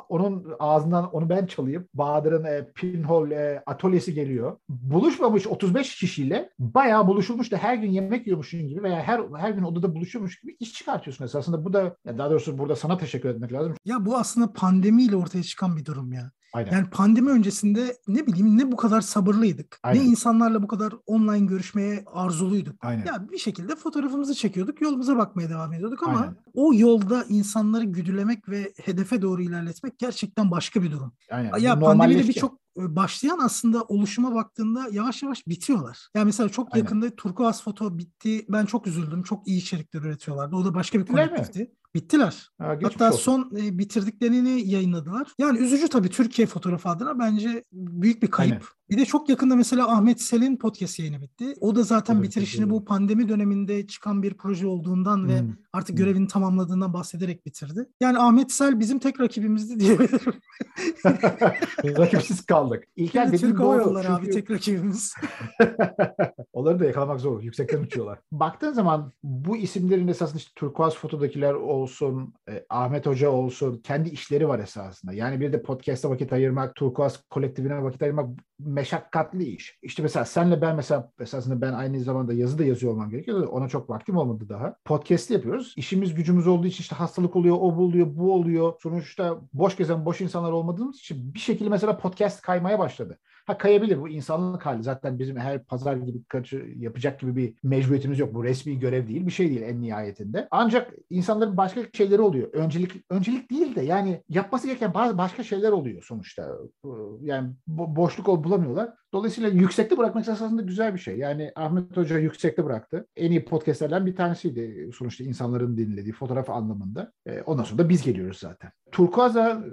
onun ağzından onu ben çalayım. Bahadır'ın e, pinhole e, atölyesi geliyor. Buluşmamış 35 kişiyle bayağı buluşulmuş da her gün yemek yiyormuşsun gibi veya her her gün odada buluşuyormuş gibi iş çıkartıyorsun esasında. Bu da daha doğrusu burada sana teşekkür etmek lazım. Ya bu aslında pandemiyle ortaya çıkan bir durum ya. Aynen. Yani pandemi öncesinde ne bileyim ne bu kadar sabırlıydık. Aynen. Ne insanlarla bu kadar online görüşmeye arzuluyduk. Aynen. Ya bir şekilde fotoğrafımızı çekiyorduk, yolumuza bakmaya devam ediyorduk ama Aynen. o yolda insanları güdülemek ve hedefe doğru ilerletmek gerçekten başka bir durum. Aynen. Ya pandemiyle birçok e, başlayan aslında oluşuma baktığında yavaş yavaş bitiyorlar. Yani mesela çok Aynen. yakında Turkuaz Foto bitti. Ben çok üzüldüm. Çok iyi içerikler üretiyorlardı. O da başka bir kolektifti. Bittiler. Ha, Hatta son e, bitirdiklerini yayınladılar. Yani üzücü tabii Türkiye fotoğrafı adına bence büyük bir kayıp. Aynen. Bir de çok yakında mesela Ahmet Sel'in podcast yayını bitti. O da zaten evet, bitirişini evet. bu pandemi döneminde çıkan bir proje olduğundan hmm. ve artık hmm. görevini tamamladığından bahsederek bitirdi. Yani Ahmet Sel bizim tek rakibimizdi diyebilirim. Rakipsiz kaldık. İlker dediğin Türk Hava Yolları çünkü... abi tek rakibimiz. Onları da yakalamak zor. Yüksekten uçuyorlar. Baktığın zaman bu isimlerin esasında işte Turkuaz fotodakiler olsun, e, Ahmet Hoca olsun kendi işleri var esasında. Yani bir de podcast'a vakit ayırmak, Turkuaz kolektifine vakit ayırmak meşakkatli iş. İşte mesela senle ben mesela esasında ben aynı zamanda yazı da yazıyor olmam gerekiyor. Ona çok vaktim olmadı daha. Podcast yapıyoruz. İşimiz gücümüz olduğu için işte hastalık oluyor, o bu oluyor, bu oluyor. Sonuçta boş gezen boş insanlar olmadığımız için bir şekilde mesela podcast kaymaya başladı. Ha kayabilir bu insanlık hali. Zaten bizim her pazar gibi kaçı yapacak gibi bir mecburiyetimiz yok. Bu resmi görev değil, bir şey değil en nihayetinde. Ancak insanların başka şeyleri oluyor. Öncelik öncelik değil de yani yapması gereken bazı başka şeyler oluyor sonuçta. Yani bo- boşluk bulamıyorlar. Dolayısıyla yüksekte bırakmak esasında güzel bir şey. Yani Ahmet Hoca yüksekte bıraktı. En iyi podcastlerden bir tanesiydi sonuçta insanların dinlediği fotoğraf anlamında. E, ondan sonra da biz geliyoruz zaten. Turkuaz'a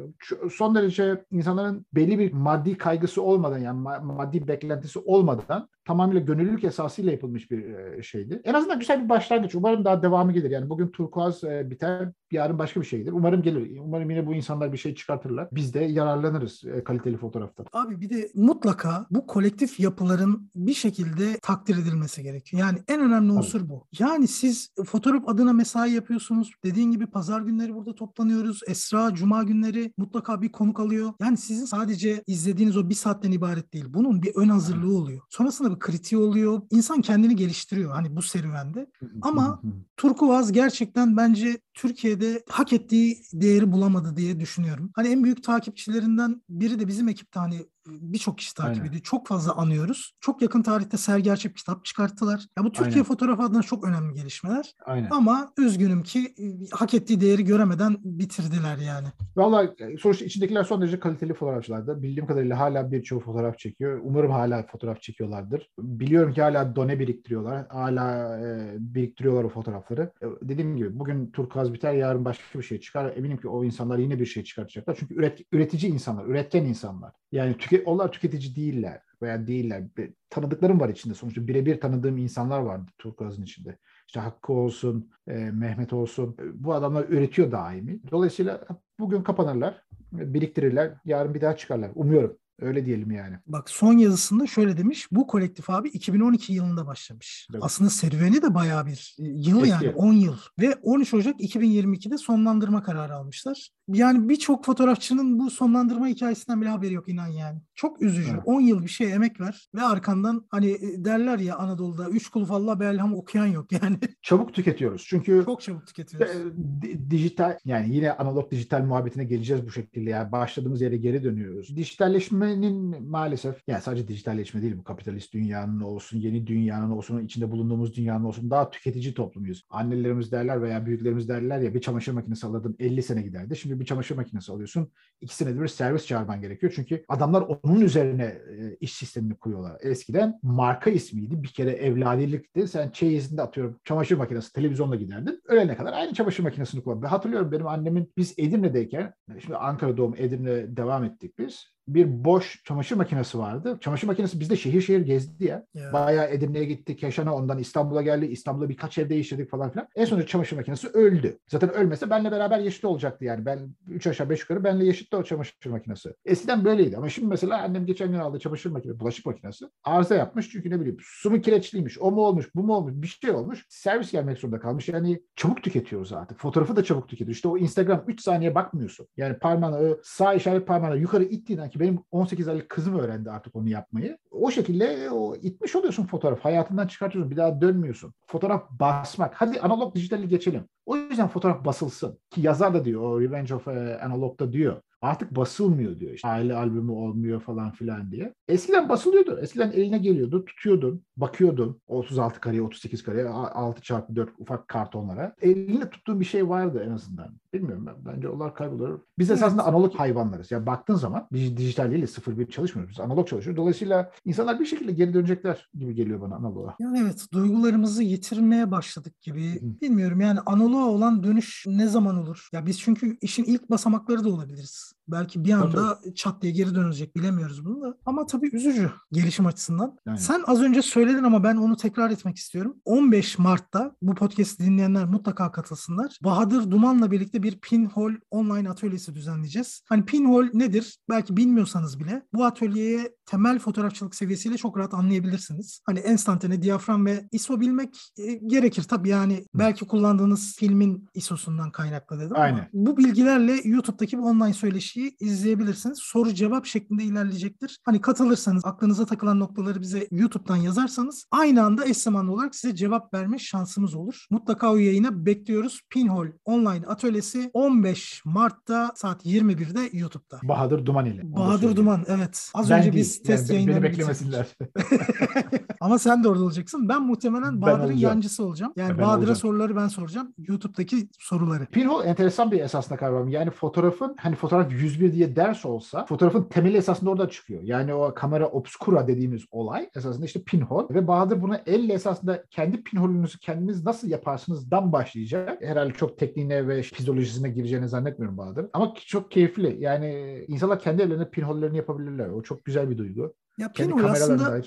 son derece insanların belli bir maddi kaygısı olmadan yani maddi beklentisi olmadan tamamıyla gönüllülük esasıyla yapılmış bir e, şeydi. En azından güzel bir başlangıç. Umarım daha devamı gelir. Yani bugün turkuaz e, biter, yarın başka bir şeydir. Umarım gelir. Umarım yine bu insanlar bir şey çıkartırlar. Biz de yararlanırız kaliteli fotoğraftan. Abi bir de mutlaka bu kolektif yapıların bir şekilde takdir edilmesi gerekiyor. Yani en önemli unsur bu. Yani siz fotoğraf adına mesai yapıyorsunuz. Dediğin gibi pazar günleri burada toplanıyoruz. Esra cuma günleri mutlaka bir konuk alıyor. Yani sizin sadece izlediğiniz o bir saatten ibaret değil. Bunun bir ön hazırlığı oluyor. Sonrasında bir kritiği oluyor. İnsan kendini geliştiriyor hani bu serüvende. Ama Turkuaz gerçekten bence Türkiye'de hak ettiği değeri bulamadı diye düşünüyorum. Hani en büyük takipçilerinden biri de bizim ekipte hani birçok kişi takip Aynen. ediyor. Çok fazla anıyoruz. Çok yakın tarihte Sergi Açıp kitap çıkarttılar. Ya bu Türkiye Aynen. fotoğrafı adına çok önemli gelişmeler. Aynen. Ama üzgünüm ki e, hak ettiği değeri göremeden bitirdiler yani. Valla e, sonuçta içindekiler son derece kaliteli fotoğrafçılardı. Bildiğim kadarıyla hala birçok fotoğraf çekiyor. Umarım hala fotoğraf çekiyorlardır. Biliyorum ki hala done biriktiriyorlar. Hala e, biriktiriyorlar o fotoğrafları. E, dediğim gibi bugün turkuaz biter yarın başka bir şey çıkar. Eminim ki o insanlar yine bir şey çıkartacaklar. Çünkü üret, üretici insanlar, üretken insanlar. Yani tüke, onlar tüketici değiller veya değiller. Tanıdıklarım var içinde sonuçta birebir tanıdığım insanlar vardı Turkuaz'ın içinde. işte Hakkı olsun, e, Mehmet olsun. E, bu adamlar üretiyor daimi. Dolayısıyla bugün kapanırlar, biriktirirler, yarın bir daha çıkarlar. Umuyorum. Öyle diyelim yani. Bak son yazısında şöyle demiş. Bu kolektif abi 2012 yılında başlamış. Evet. Aslında serüveni de bayağı bir yıl Eski. yani 10 yıl. Ve 13 Ocak 2022'de sonlandırma kararı almışlar. Yani birçok fotoğrafçının bu sonlandırma hikayesinden bile haberi yok inan yani. Çok üzücü. Evet. 10 yıl bir şey emek ver ve arkandan hani e, derler ya Anadolu'da üç kuluf Allah belham okuyan yok yani. Çabuk tüketiyoruz. Çünkü çok çabuk tüketiyoruz. Dijital yani yine analog dijital muhabbetine geleceğiz bu şekilde yani başladığımız yere geri dönüyoruz. Dijitalleşmenin maalesef yani sadece dijitalleşme değil bu kapitalist dünyanın olsun, yeni dünyanın olsun, içinde bulunduğumuz dünyanın olsun daha tüketici toplumuyuz. Annelerimiz derler veya büyüklerimiz derler ya bir çamaşır makinesi alırdın 50 sene giderdi. Şimdi bir çamaşır makinesi alıyorsun. iki senede bir servis çağırman gerekiyor. Çünkü adamlar onun üzerine e, iş sistemini kuruyorlar. Eskiden marka ismiydi. Bir kere evladilikti. Sen çeyizinde atıyorum çamaşır makinesi televizyonla giderdin. Ölene kadar aynı çamaşır makinesini kullan. Hatırlıyorum benim annemin biz Edirne'deyken şimdi Ankara doğum Edirne devam ettik biz bir boş çamaşır makinesi vardı. Çamaşır makinesi bizde şehir şehir gezdi ya. Yeah. Bayağı Edirne'ye gitti, Keşan'a ondan İstanbul'a geldi. İstanbul'da birkaç ev değiştirdik falan filan. En sonunda çamaşır makinesi öldü. Zaten ölmese benle beraber yaşıt olacaktı yani. Ben 3 aşağı 5 yukarı benle yaşıttı o çamaşır makinesi. Eskiden böyleydi ama şimdi mesela annem geçen gün aldı çamaşır makinesi, bulaşık makinesi. Arıza yapmış çünkü ne bileyim su mu kireçliymiş, o mu olmuş, bu mu olmuş, bir şey olmuş. Servis gelmek zorunda kalmış. Yani çabuk tüketiyoruz artık. Fotoğrafı da çabuk tüketiyoruz. İşte o Instagram 3 saniye bakmıyorsun. Yani parmağını sağ işaret parmağını yukarı ittiğin ki benim 18 aylık kızım öğrendi artık onu yapmayı. O şekilde o itmiş oluyorsun fotoğraf. Hayatından çıkartıyorsun. Bir daha dönmüyorsun. Fotoğraf basmak. Hadi analog dijitali geçelim. O yüzden fotoğraf basılsın. Ki yazar da diyor o Revenge of Analog'da diyor artık basılmıyor diyor. İşte aile albümü olmuyor falan filan diye. Eskiden basılıyordu. Eskiden eline geliyordu, tutuyordun, bakıyordun. 36 kare, 38 kare, 6 çarpı 4 ufak kartonlara. Elinde tuttuğun bir şey vardı en azından. Bilmiyorum ben. Bence onlar kaybolur. Biz evet. esasında analog hayvanlarız. Yani baktığın zaman biz dijital değil, 0-1 çalışmıyoruz. Biz analog çalışıyoruz. Dolayısıyla insanlar bir şekilde geri dönecekler gibi geliyor bana analoğa. Yani evet, duygularımızı yitirmeye başladık gibi. Hı. Bilmiyorum yani analoğa olan dönüş ne zaman olur? Ya biz çünkü işin ilk basamakları da olabiliriz. Belki bir anda tabii. çat diye geri dönecek bilemiyoruz bunu da. Ama tabii üzücü gelişim açısından. Yani. Sen az önce söyledin ama ben onu tekrar etmek istiyorum. 15 Mart'ta bu podcast'i dinleyenler mutlaka katılsınlar. Bahadır Duman'la birlikte bir Pinhole online atölyesi düzenleyeceğiz. Hani Pinhole nedir? Belki bilmiyorsanız bile bu atölyeye temel fotoğrafçılık seviyesiyle çok rahat anlayabilirsiniz. Hani enstantane, diyafram ve ISO bilmek e, gerekir tabii yani. Belki kullandığınız filmin ISO'sundan kaynaklı dedim Aynen. ama bu bilgilerle YouTube'daki bu online söyleşiyi izleyebilirsiniz. Soru cevap şeklinde ilerleyecektir. Hani katılırsanız, aklınıza takılan noktaları bize YouTube'dan yazarsanız aynı anda eş zamanlı olarak size cevap verme şansımız olur. Mutlaka o yayına bekliyoruz. Pinhole online atölyesi 15 Mart'ta saat 21'de YouTube'da. Bahadır Duman ile. Bahadır Duman evet. Az ben önce değil. biz test yani yayınlarını Beni beklemesinler. Ama sen de orada olacaksın. Ben muhtemelen Bahadır'ın yancısı olacağım. Yani ben Bahadır'a soruları ben soracağım. YouTube'daki soruları. Pinhole enteresan bir esasında kavram. Yani fotoğrafın hani fotoğraf 101 diye ders olsa fotoğrafın temeli esasında orada çıkıyor. Yani o kamera obscura dediğimiz olay esasında işte pinhole ve Bahadır buna elle esasında kendi pinhole'unuzu kendiniz nasıl yaparsınızdan başlayacak. Herhalde çok tekniğine ve fizyolojisine gireceğini zannetmiyorum Bahadır. Ama çok keyifli. Yani insanlar kendi ellerine pinhollerini yapabilirler. O çok güzel bir duygu. Ya Pinhole aslında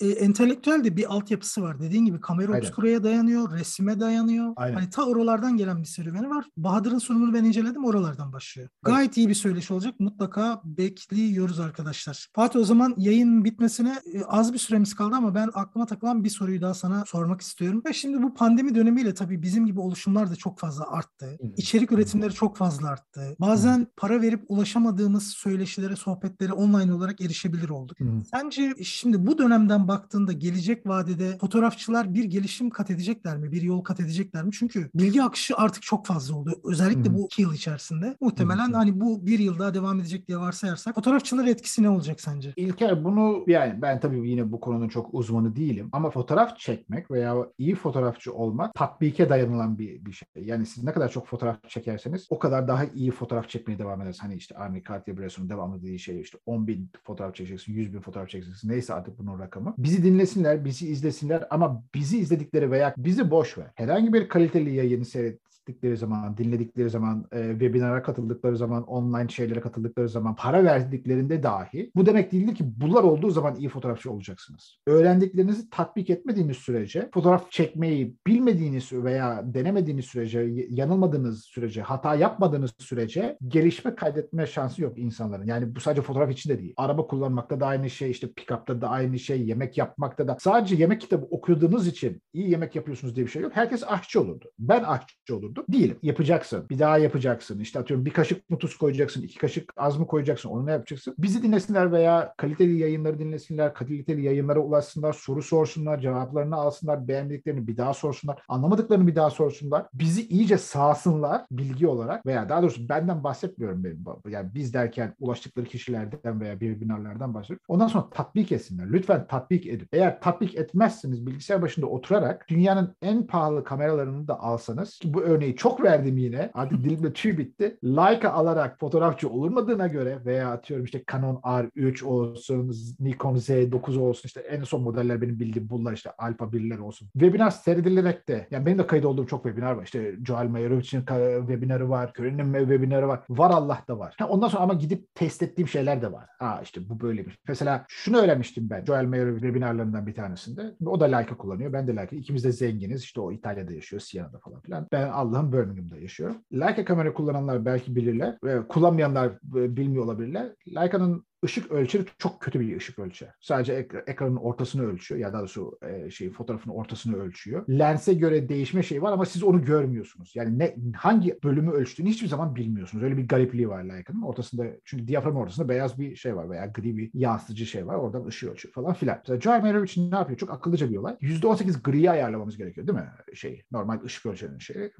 e, entelektüel de bir altyapısı var. Dediğin gibi kamera obskuraya dayanıyor, resime dayanıyor. Aynen. Hani ta oralardan gelen bir serüveni var. Bahadır'ın sunumunu ben inceledim oralardan başlıyor. Evet. Gayet iyi bir söyleşi olacak. Mutlaka bekliyoruz arkadaşlar. Fatih o zaman yayın bitmesine e, az bir süremiz kaldı ama ben aklıma takılan bir soruyu daha sana sormak istiyorum. Ve şimdi bu pandemi dönemiyle tabii bizim gibi oluşumlar da çok fazla arttı. İçerik üretimleri çok fazla arttı. Bazen para verip ulaşamadığımız söyleşilere, sohbetlere online olarak erişebilir olduk. Sence şimdi bu dönemden baktığında gelecek vadede fotoğrafçılar bir gelişim kat edecekler mi? Bir yol kat edecekler mi? Çünkü bilgi akışı artık çok fazla oldu. Özellikle hmm. bu iki yıl içerisinde. Muhtemelen hmm. hani bu bir yıl daha devam edecek diye varsayarsak fotoğrafçılar etkisi ne olacak sence? İlker bunu yani ben tabii yine bu konunun çok uzmanı değilim ama fotoğraf çekmek veya iyi fotoğrafçı olmak tatbike dayanılan bir, bir şey. Yani siz ne kadar çok fotoğraf çekerseniz o kadar daha iyi fotoğraf çekmeye devam edersiniz. Hani işte Army Cartier Bresson'un devamlı dediği şey işte 10 bin fotoğraf çekeceksin, 100 bin fotoğraf çekeceksin. Neyse artık bunun rakamı Bizi dinlesinler, bizi izlesinler ama bizi izledikleri veya bizi boş ver. Herhangi bir kaliteli yayını seyret gittikleri zaman, dinledikleri zaman, e, webinara katıldıkları zaman, online şeylere katıldıkları zaman, para verdiklerinde dahi bu demek değildir ki bunlar olduğu zaman iyi fotoğrafçı olacaksınız. Öğrendiklerinizi tatbik etmediğiniz sürece, fotoğraf çekmeyi bilmediğiniz veya denemediğiniz sürece, yanılmadığınız sürece, hata yapmadığınız sürece gelişme kaydetme şansı yok insanların. Yani bu sadece fotoğraf için de değil. Araba kullanmakta da aynı şey, işte pick-up'ta da aynı şey, yemek yapmakta da. Sadece yemek kitabı okuduğunuz için iyi yemek yapıyorsunuz diye bir şey yok. Herkes aşçı olurdu. Ben aşçı olurdum olurdu. Değilim. Yapacaksın. Bir daha yapacaksın. İşte atıyorum bir kaşık mı tuz koyacaksın, iki kaşık az mı koyacaksın, onu ne yapacaksın? Bizi dinlesinler veya kaliteli yayınları dinlesinler, kaliteli yayınlara ulaşsınlar, soru sorsunlar, cevaplarını alsınlar, beğendiklerini bir daha sorsunlar, anlamadıklarını bir daha sorsunlar. Bizi iyice sağsınlar bilgi olarak veya daha doğrusu benden bahsetmiyorum benim. Yani biz derken ulaştıkları kişilerden veya webinarlardan bahsediyorum. Ondan sonra tatbik etsinler. Lütfen tatbik edin. Eğer tatbik etmezseniz bilgisayar başında oturarak dünyanın en pahalı kameralarını da alsanız ki bu örneği çok verdim yine. Artık dilimde tüy bitti. Leica alarak fotoğrafçı olmadığına göre veya atıyorum işte Canon R3 olsun, Nikon Z9 olsun işte en son modeller benim bildiğim bunlar işte Alpha 1'ler olsun. Webinar seyredilerek de yani benim de kayıt olduğum çok webinar var. İşte Joel Mayerovich'in webinarı var. Kören'in webinarı var. Var Allah da var. Ha, ondan sonra ama gidip test ettiğim şeyler de var. Aa işte bu böylemiş. Mesela şunu öğrenmiştim ben Joel Mayerovich webinarlarından bir tanesinde. O da Leica kullanıyor. Ben de Leica. İkimiz de zenginiz. İşte o İtalya'da yaşıyor. Siena'da falan filan. Ben Allah'ın Birmingham'da yaşıyorum. Leica kamera kullananlar belki bilirler. Ve kullanmayanlar e, bilmiyor olabilirler. Leica'nın ışık ölçeri çok kötü bir ışık ölçer. Sadece ek- ekranın ortasını ölçüyor ya daha doğrusu e, şey fotoğrafın ortasını ölçüyor. Lense göre değişme şey var ama siz onu görmüyorsunuz. Yani ne hangi bölümü ölçtüğünü hiçbir zaman bilmiyorsunuz. Öyle bir garipliği var Leica'nın. Ortasında çünkü diyafram ortasında beyaz bir şey var veya gri bir yansıtıcı şey var. Oradan ışığı ölçüyor falan filan. Mesela Joy Merovich ne yapıyor? Çok akıllıca bir olay. %18 griyi ayarlamamız gerekiyor değil mi? Şey normal ışık ölçerinin şeyi.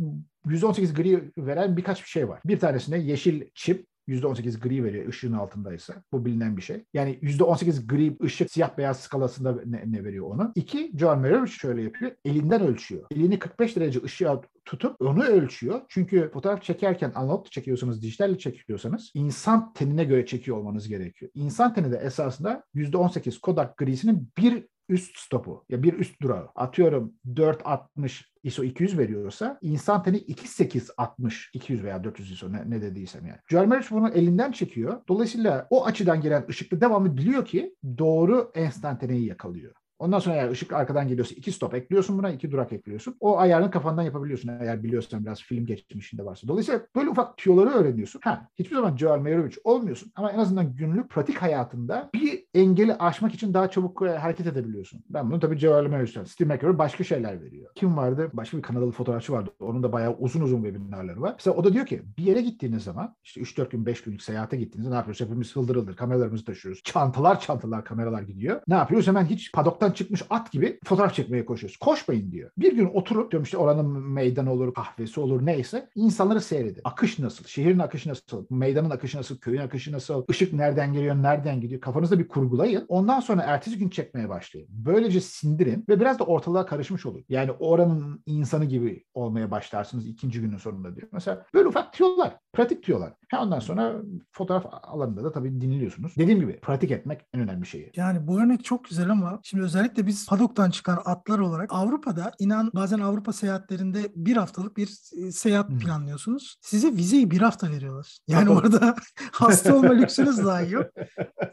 %18 gri veren birkaç bir şey var. Bir tanesine yeşil çip %18 gri veriyor ışığın altındaysa. Bu bilinen bir şey. Yani %18 gri ışık siyah beyaz skalasında ne, ne veriyor onu. İki, John Merrill şöyle yapıyor. Elinden ölçüyor. Elini 45 derece ışığa tutup onu ölçüyor. Çünkü fotoğraf çekerken analog çekiyorsanız, dijitalle çekiyorsanız insan tenine göre çekiyor olmanız gerekiyor. İnsan teni de esasında %18 Kodak grisinin bir üst stopu ya bir üst durağı atıyorum 460 ISO 200 veriyorsa insan teni 2860 200 veya 400 ISO ne, ne dediysem yani. Joel Marich bunu elinden çekiyor. Dolayısıyla o açıdan gelen ışıklı devamlı biliyor ki doğru enstantaneyi yakalıyor. Ondan sonra eğer ışık arkadan geliyorsa iki stop ekliyorsun buna, iki durak ekliyorsun. O ayarını kafandan yapabiliyorsun eğer biliyorsan biraz film geçmişinde varsa. Dolayısıyla böyle ufak tüyoları öğreniyorsun. Ha, hiçbir zaman Joel Meyrovich olmuyorsun ama en azından günlük pratik hayatında bir engeli aşmak için daha çabuk e, hareket edebiliyorsun. Ben bunu tabii Joel Meyrovich'ten, Steve McCurry başka şeyler veriyor. Kim vardı? Başka bir Kanadalı fotoğrafçı vardı. Onun da bayağı uzun uzun webinarları var. Mesela o da diyor ki bir yere gittiğiniz zaman işte 3-4 gün 5 günlük seyahate gittiğinizde ne yapıyoruz? Hepimiz hıldır hıldır kameralarımızı taşıyoruz. Çantalar çantalar kameralar gidiyor. Ne yapıyoruz? Hemen hiç padoktan çıkmış at gibi fotoğraf çekmeye koşuyoruz. Koşmayın diyor. Bir gün oturup diyorum işte oranın meydanı olur, kahvesi olur neyse insanları seyredin. Akış nasıl? Şehrin akışı nasıl? Meydanın akışı nasıl? Köyün akışı nasıl? Işık nereden geliyor? Nereden gidiyor? Kafanızda bir kurgulayın. Ondan sonra ertesi gün çekmeye başlayın. Böylece sindirin ve biraz da ortalığa karışmış olur. Yani oranın insanı gibi olmaya başlarsınız ikinci günün sonunda diyor. Mesela böyle ufak tüyolar, pratik tüyolar. Ha ondan sonra fotoğraf alanında da tabii dinliyorsunuz. Dediğim gibi pratik etmek en önemli şeyi. Yani bu örnek çok güzel ama şimdi özellikle biz Padok'tan çıkan atlar olarak Avrupa'da inan bazen Avrupa seyahatlerinde bir haftalık bir e, seyahat hmm. planlıyorsunuz. Size vizeyi bir hafta veriyorlar. Yani Tabii. orada hasta olma lüksünüz dahi yok.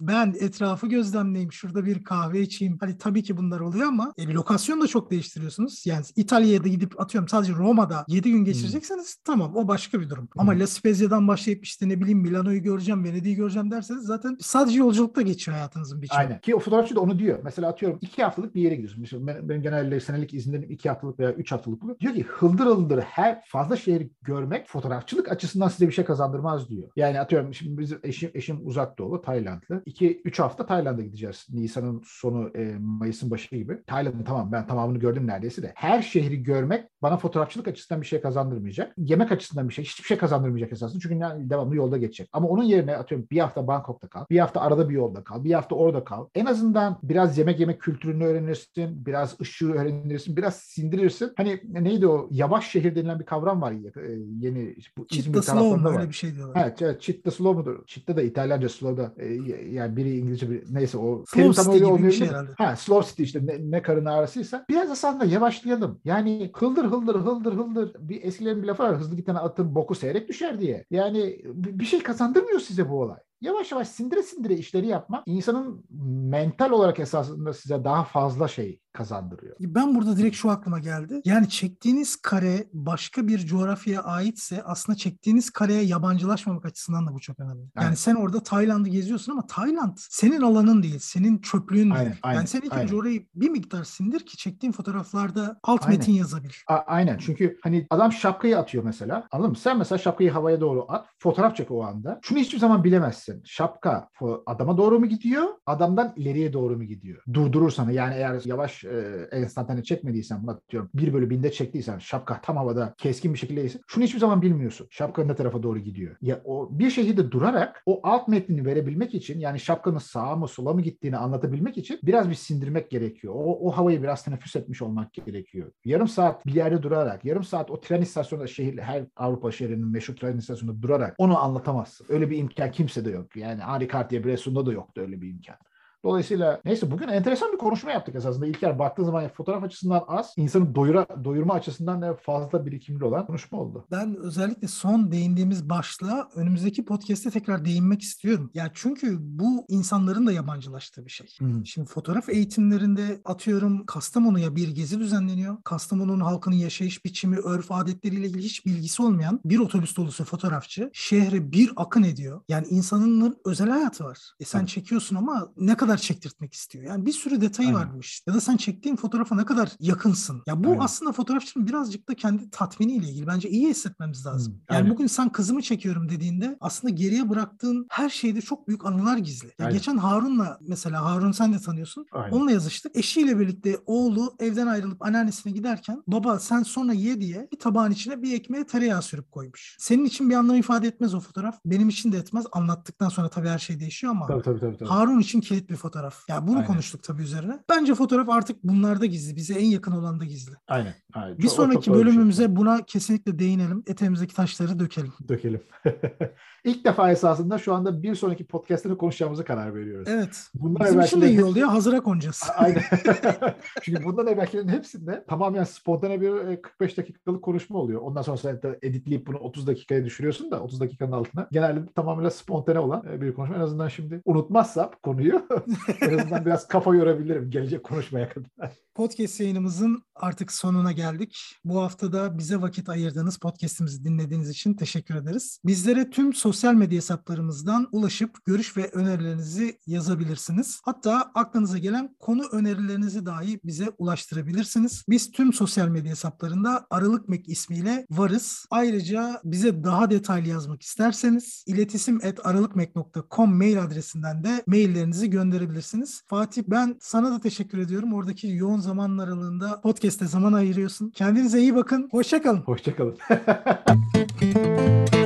Ben etrafı gözlemleyeyim, şurada bir kahve içeyim. Hani tabii ki bunlar oluyor ama e, lokasyon da çok değiştiriyorsunuz. Yani İtalya'ya da gidip atıyorum sadece Roma'da 7 gün geçirecekseniz hmm. tamam o başka bir durum. Hmm. Ama La Spezia'dan başlayıp işte ne bileyim Milano'yu göreceğim, Venedik'i göreceğim derseniz zaten sadece yolculukta geçiyor hayatınızın bir Aynen. Ki o fotoğrafçı da onu diyor. Mesela atıyorum iki haftalık bir yere gidiyorsun. Mesela benim, benim genelde senelik izinlerim iki haftalık veya üç haftalık oluyor. Diyor ki hıldır hıldır her fazla şehir görmek fotoğrafçılık açısından size bir şey kazandırmaz diyor. Yani atıyorum şimdi bizim eşim, eşim uzak doğulu Taylandlı. İki, üç hafta Tayland'a gideceğiz. Nisan'ın sonu, e, Mayıs'ın başı gibi. Tayland'ın tamam ben tamamını gördüm neredeyse de. Her şehri görmek bana fotoğrafçılık açısından bir şey kazandırmayacak. Yemek açısından bir şey, hiçbir şey kazandırmayacak esasında. Çünkü devamlı yolda geçecek. Ama onun yerine atıyorum bir hafta Bangkok'ta kal. Bir hafta arada bir yolda kal. Bir hafta orada kal. En azından biraz yemek yemek kültürünü öğrenirsin. Biraz ışığı öğrenirsin. Biraz sindirirsin. Hani neydi o? Yavaş şehir denilen bir kavram var e, yeni bu İzmir tarafında var. öyle bir şey diyorlar. Evet, evet Chitta slow mudur? Chitta da İtalyanca slow'da e, yani biri İngilizce bir neyse o slow city gibi bir şey herhalde. Ha slow city işte ne, ne karın ağrısıysa biraz aslında yavaşlayalım. Yani hıldır hıldır hıldır hıldır bir eskilerin bir lafı var hızlı giden atın boku seyrek düşer diye. Yani bir şey kazandırmıyor size bu olay. Yavaş yavaş sindire sindire işleri yapmak insanın mental olarak esasında size daha fazla şey kazandırıyor. Ben burada direkt şu aklıma geldi. Yani çektiğiniz kare başka bir coğrafyaya aitse aslında çektiğiniz kareye yabancılaşmamak açısından da bu çok önemli. Yani evet. sen orada Tayland'ı geziyorsun ama Tayland senin alanın değil, senin çöplüğün değil. Aynen, yani sen ilk önce orayı bir miktar sindir ki çektiğin fotoğraflarda alt aynen. metin yazabilir. A- aynen çünkü hani adam şapkayı atıyor mesela. Anladın mı? Sen mesela şapkayı havaya doğru at, fotoğraf çek o anda. Şunu hiçbir zaman bilemezsin. Şapka adama doğru mu gidiyor, adamdan ileriye doğru mu gidiyor? Durdurur sana. Yani eğer yavaş e, enstantane çekmediysen bunu atıyorum. Bir bölü binde çektiysen şapka tam havada keskin bir şekilde şunu hiçbir zaman bilmiyorsun. Şapka ne tarafa doğru gidiyor. Ya o bir şekilde durarak o alt metnini verebilmek için yani şapkanın sağa mı sola mı gittiğini anlatabilmek için biraz bir sindirmek gerekiyor. O, o havayı biraz teneffüs etmiş olmak gerekiyor. Yarım saat bir yerde durarak, yarım saat o tren istasyonunda şehir, her Avrupa şehrinin meşhur tren istasyonunda durarak onu anlatamazsın. Öyle bir imkan kimse de yok. Yani Henri Cartier Bresson'da da yoktu öyle bir imkan. Dolayısıyla neyse bugün enteresan bir konuşma yaptık esasında. İlker baktığın zaman fotoğraf açısından az, insanı doyura, doyurma açısından da fazla birikimli olan konuşma oldu. Ben özellikle son değindiğimiz başlığa önümüzdeki podcast'te tekrar değinmek istiyorum. Ya çünkü bu insanların da yabancılaştığı bir şey. Hmm. Şimdi fotoğraf eğitimlerinde atıyorum Kastamonu'ya bir gezi düzenleniyor. Kastamonu'nun halkının yaşayış biçimi, örf adetleriyle ilgili hiç bilgisi olmayan bir otobüs dolusu fotoğrafçı şehre bir akın ediyor. Yani insanın özel hayatı var. E sen hmm. çekiyorsun ama ne kadar kadar çektirtmek istiyor. Yani bir sürü detayı Aynen. varmış. Ya da sen çektiğin fotoğrafa ne kadar yakınsın. Ya bu Aynen. aslında fotoğrafçının birazcık da kendi tatminiyle ilgili. Bence iyi hissetmemiz lazım. Hı. Yani Aynen. bugün sen kızımı çekiyorum dediğinde aslında geriye bıraktığın her şeyde çok büyük anılar gizli. Ya geçen Harun'la mesela Harun sen de tanıyorsun. Aynen. Onunla yazıştık. Eşiyle birlikte oğlu evden ayrılıp anneannesine giderken baba sen sonra ye diye bir tabağın içine bir ekmeğe tereyağı sürüp koymuş. Senin için bir anlam ifade etmez o fotoğraf. Benim için de etmez. Anlattıktan sonra tabii her şey değişiyor ama tabii, tabii, tabii, tabii. Harun için kilit bir fotoğraf. Ya yani bunu Aynen. konuştuk tabii üzerine. Bence fotoğraf artık bunlarda gizli. Bize en yakın olan da gizli. Aynen. Aynen. Bir çok, sonraki çok bölümümüze şey. buna kesinlikle değinelim. Eteğimizdeki taşları dökelim. Dökelim. İlk defa esasında şu anda bir sonraki podcast'ını konuşacağımıza karar veriyoruz. Evet. Bundan Bizim için de iyi oldu ya. Hazıra konacağız. Aynen. Çünkü bundan evvelkilerin hepsinde tamamen spontane bir 45 e, dakikalık konuşma oluyor. Ondan sonra sen editleyip bunu 30 dakikaya düşürüyorsun da 30 dakikanın altına. Genelde tamamen spontane olan e, bir konuşma. En azından şimdi unutmazsam konuyu en azından biraz kafa yorabilirim gelecek konuşmaya kadar. Podcast yayınımızın artık sonuna geldik. Bu hafta da bize vakit ayırdığınız podcastimizi dinlediğiniz için teşekkür ederiz. Bizlere tüm sosyal medya hesaplarımızdan ulaşıp görüş ve önerilerinizi yazabilirsiniz. Hatta aklınıza gelen konu önerilerinizi dahi bize ulaştırabilirsiniz. Biz tüm sosyal medya hesaplarında Aralık Mek ismiyle varız. Ayrıca bize daha detaylı yazmak isterseniz iletisim.aralıkmek.com mail adresinden de maillerinizi gönderebilirsiniz. Fatih ben sana da teşekkür ediyorum. Oradaki yoğun zaman aralığında podcast'e zaman ayırıyorsun. Kendinize iyi bakın. Hoşçakalın. Hoşçakalın.